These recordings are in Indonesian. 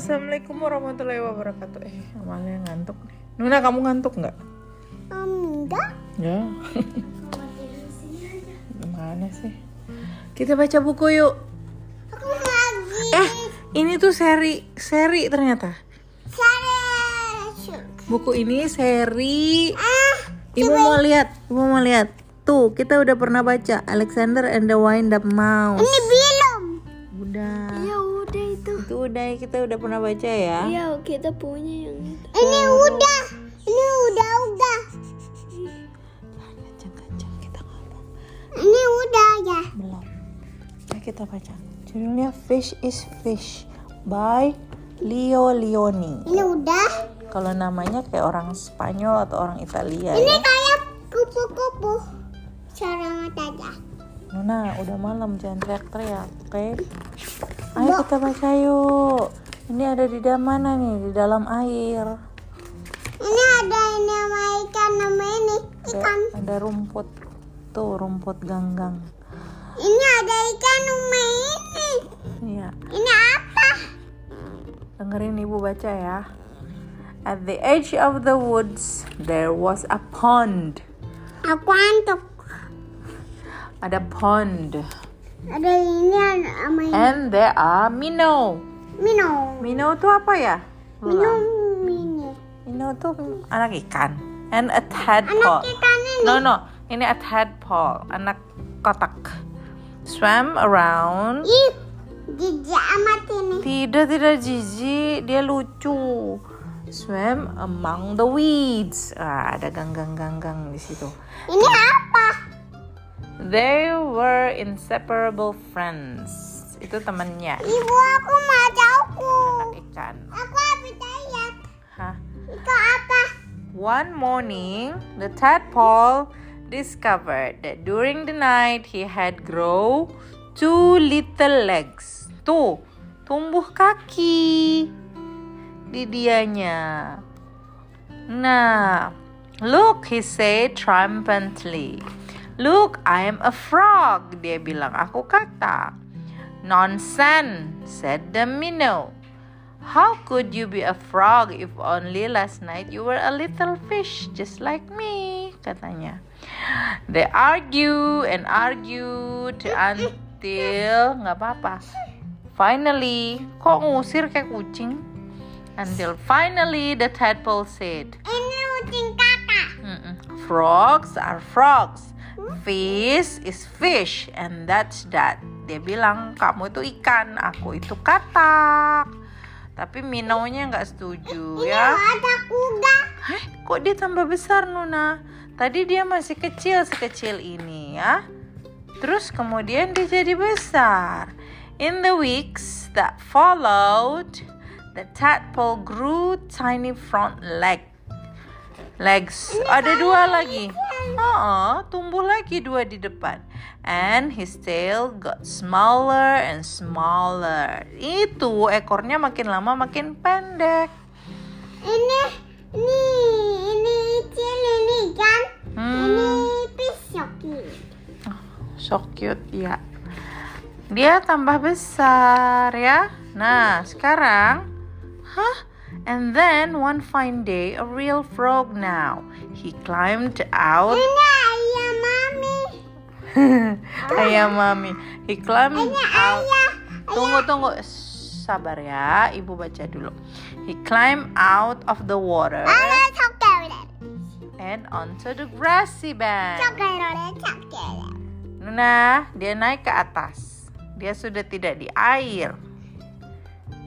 assalamualaikum warahmatullahi wabarakatuh. Eh, Amalia ngantuk nih. Nuna, kamu ngantuk nggak? Enggak. Ya. Gimana sih? Kita baca buku yuk. Aku lagi. Eh, ini tuh seri seri ternyata. Cari. Buku ini seri. Ah, Ibu mau lihat, ibu mau lihat. Tuh, kita udah pernah baca Alexander and the Wind Up Mouse. ini belum. Udah. Ya. Itu udah kita udah pernah baca ya. Iya kita punya yang itu. Ini udah. Ini udah udah. Kencang-kencang kita ngomong. Ini udah ya. Belum. Nah, kita baca. Judulnya Fish is Fish by Leo Leoni. Ini udah. Kalau namanya kayak orang Spanyol atau orang Italia Ini ya. kayak kupu-kupu. Cara aja. Nuna, udah malam jangan teriak-teriak, oke? Ayo kita baca yuk. Ini ada di dalam mana nih? Di dalam air. Ini ada ini nama ikan nama ini Ada, ikan. ada rumput. Tuh, rumput ganggang. Ini ada ikan nama ini. Iya. Ini apa? Dengerin ibu baca ya. At the edge of the woods, there was a pond. Aku antuk. Ada pond. Ada ini nama ini. And there are minnow. Minum. Minnow tuh apa ya? Minum ini. Minnow tuh anak ikan. And a tadpole. Ikan ini. No, no. Ini a tadpole. Anak kotak. Swam around. Ih, jijik amat ini. Tidak, tidak jijik. Dia lucu. Swam among the weeds. Ah, ada ganggang-ganggang di situ. Ini apa? They were inseparable friends. Itu temennya. Ibu aku mau jauhku. Anak ikan. Aku habis lihat. Hah? Itu apa? One morning, the tadpole discovered that during the night he had grow two little legs. Tuh, tumbuh kaki di dianya. Nah, look, he said triumphantly. Look, I am a frog. Dia bilang, aku kata. Nonsense, said the minnow. How could you be a frog if only last night you were a little fish just like me? Katanya. They argue and argued until nggak apa-apa. Finally, kok ngusir kayak kucing? Until finally the tadpole said, Ini kucing kakak. "Mm-mm, Frogs are frogs. Fish is fish, and that's that. Dia bilang, kamu itu ikan, aku itu katak. Tapi minaunya nggak setuju Ini ya. ada kuda. Heh, kok dia tambah besar Nuna? Tadi dia masih kecil sekecil ini ya. Terus kemudian dia jadi besar. In the weeks that followed, the tadpole grew tiny front leg. Legs. Ada dua lagi. Oh, tumbuh lagi dua di depan. And his tail got smaller and smaller. Itu ekornya makin lama makin pendek. Ini ini ini kecil ini kan. Hmm. Ini pisok ini. So cute ya. Dia tambah besar ya. Nah, sekarang Hah? And then one fine day a real frog now. He climbed out ayam mami. Ayam mami. He climbed out Ayah. Tunggu tunggu Sabar ya, Ibu baca dulu. He climbed out of the water coklat. and onto the grassy bank. Nuna, dia naik ke atas. Dia sudah tidak di air.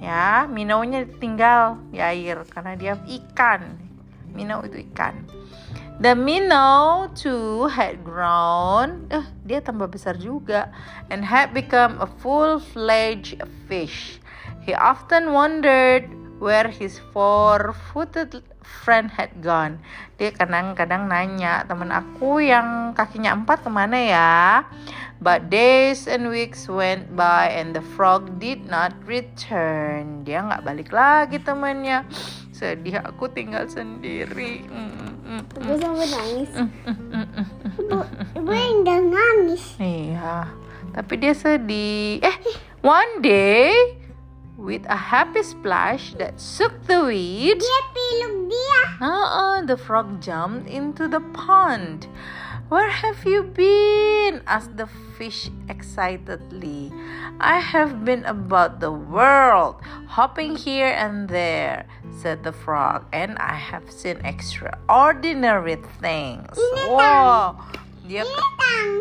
Ya, minaunya tinggal di air karena dia ikan. Minau itu ikan. The minnow too had grown. Eh, dia tambah besar juga and had become a full-fledged fish. He often wondered where his four-footed friend had gone. Dia kadang-kadang nanya, teman aku yang kakinya empat ke mana ya? But days and weeks went by and the frog did not return. Dia nggak balik lagi temannya. Sedih aku tinggal sendiri. Mm, mm, mm, Aku sampai nangis. mm, mm, mm, mm. Ibu, ibu yang udah nangis. Iya, tapi dia sedih. Eh, one day With a happy splash that shook the weed, Dia piluk dia. Uh-uh, the frog jumped into the pond. Where have you been? asked the fish excitedly. I have been about the world, hopping here and there, said the frog, and I have seen extraordinary things. Wow, dia Tang.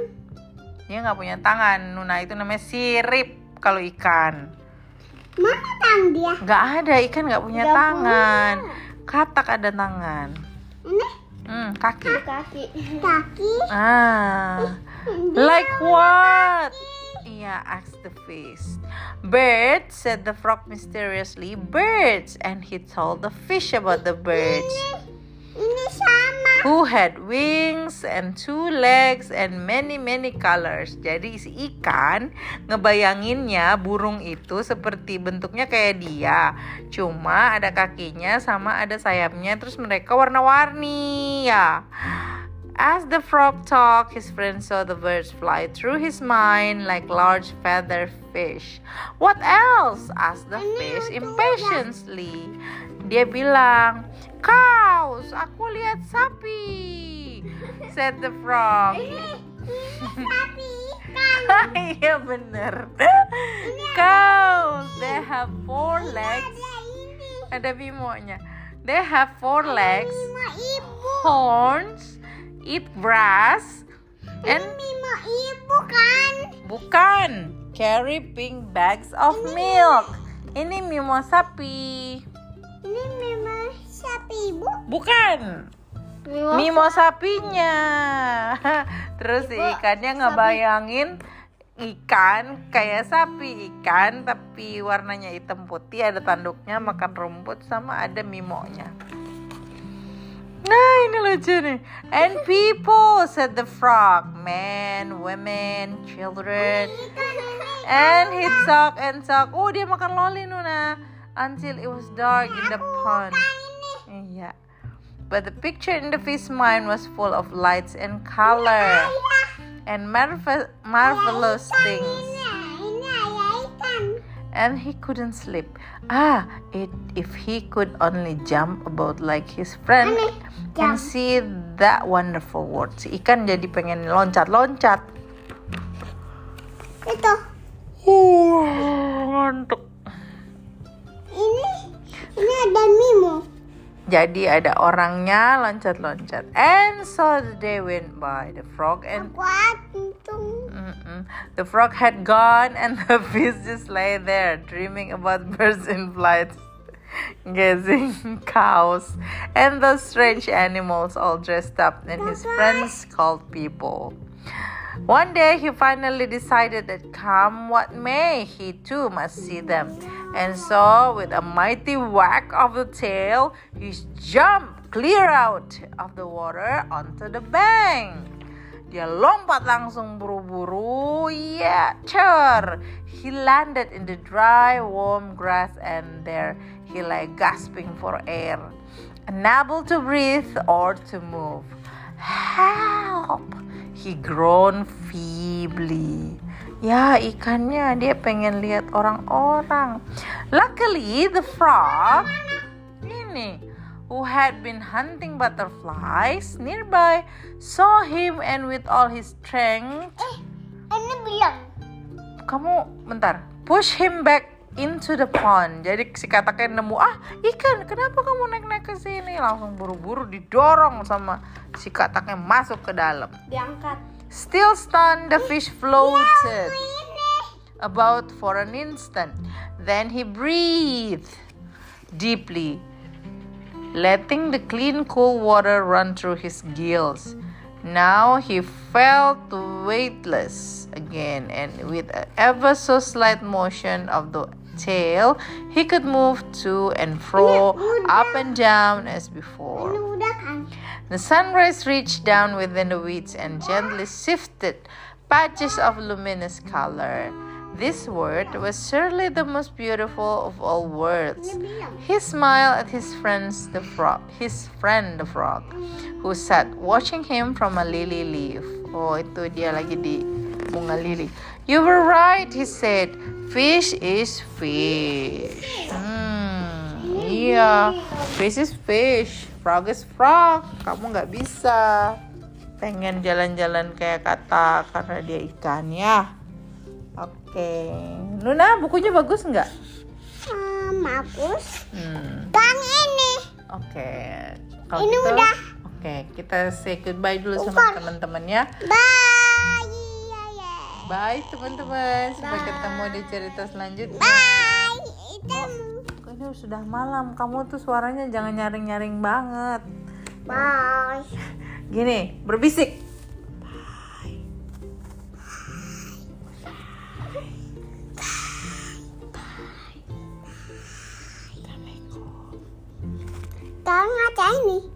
dia nggak punya tangan. Nuna itu namanya sirip kalau ikan. Mana tang dia? Nggak ada ikan nggak punya Nggak tangan. Katak ada tangan. Ini Hmm, kaki. Kaki. kaki. Ah, like what? Yeah, asked the fish. Birds, said the frog mysteriously. Birds, and he told the fish about the birds. Ini sama. Who had wings and two legs and many many colors. Jadi si ikan ngebayanginnya burung itu seperti bentuknya kayak dia. Cuma ada kakinya sama ada sayapnya terus mereka warna-warni ya. As the frog talked, his friend saw the birds fly through his mind like large feather fish. What else? asked the fish impatiently. Dia bilang, Cows, aku lihat sapi, said the frog. Sapi. Iya bener. Cows, they have four legs. Ada bimonya. They have four legs, horns, eat grass, and Ini Mimo ibu kan? bukan carry pink bags of milk. Ini mimo sapi. Ini Mimo sapi ibu. Bukan. Mimo. Mimo sapinya. Terus Ibu, ikannya sapi. ngebayangin ikan kayak sapi ikan tapi warnanya hitam putih ada tanduknya makan rumput sama ada mimonya. Nah ini lucu nih. And people said the frog, men, women, children. And he talk and talk. Oh dia makan loli Nuna until it was dark in the pond. Iya. But the picture in the fish mind was full of lights and color and marvel- marvelous things. And he couldn't sleep. Ah, it if he could only jump about like his friend and see that wonderful world. Si ikan jadi pengen loncat-loncat. Itu. Uh, ngantuk. Ini ada Mimo. Jadi ada orangnya loncat-loncat. And so the day went by. The frog and. The frog had gone, and the fish just lay there, dreaming about birds in flight, gazing cows, and those strange animals all dressed up, and his friends called people. One day he finally decided that come what may, he too must see them. And so, with a mighty whack of the tail, he jumped clear out of the water onto the bank. Dia lompat langsung buru-buru, ya, cer. He landed in the dry, warm grass and there he lay gasping for air, unable to breathe or to move. Help! He groaned feebly. Ya, ikannya dia pengen lihat orang-orang. Luckily, the frog ini who had been hunting butterflies nearby saw him and with all his strength Ini bilang. kamu bentar push him back into the pond jadi si kataknya nemu ah ikan kenapa kamu naik naik ke sini langsung buru-buru didorong sama si kataknya masuk ke dalam Diangkat. Still stunned the fish floated about for an instant. Then he breathed deeply letting the clean cool water run through his gills. Now he felt weightless again and with an ever so slight motion of the tail he could move to and fro up and down as before kan? the sunrise reached down within the weeds and gently sifted patches of luminous color. This word was surely the most beautiful of all words. He smiled at his friends the frog, his friend the frog, who sat watching him from a lily leaf. Oh, itu dia lagi di bunga lili. You were right, he said. Fish is fish. Hmm, iya. Fish is fish. Frog is frog. Kamu nggak bisa pengen jalan-jalan kayak kata karena dia ikan ya. Oke. Luna, bukunya bagus nggak? Hmm, bagus. Hmm. Bang ini. Oke. Ini udah. Oke, kita say goodbye dulu sama Bukan. teman-teman ya. Bye. Bye teman-teman. Sampai Bye. ketemu di cerita selanjutnya. Bye. Itu. Oh, sudah malam. Kamu tuh suaranya jangan nyaring-nyaring banget. Bye. Gini, berbisik. Bye. Bye. Bye. Bye. Bye. Bye. Bye.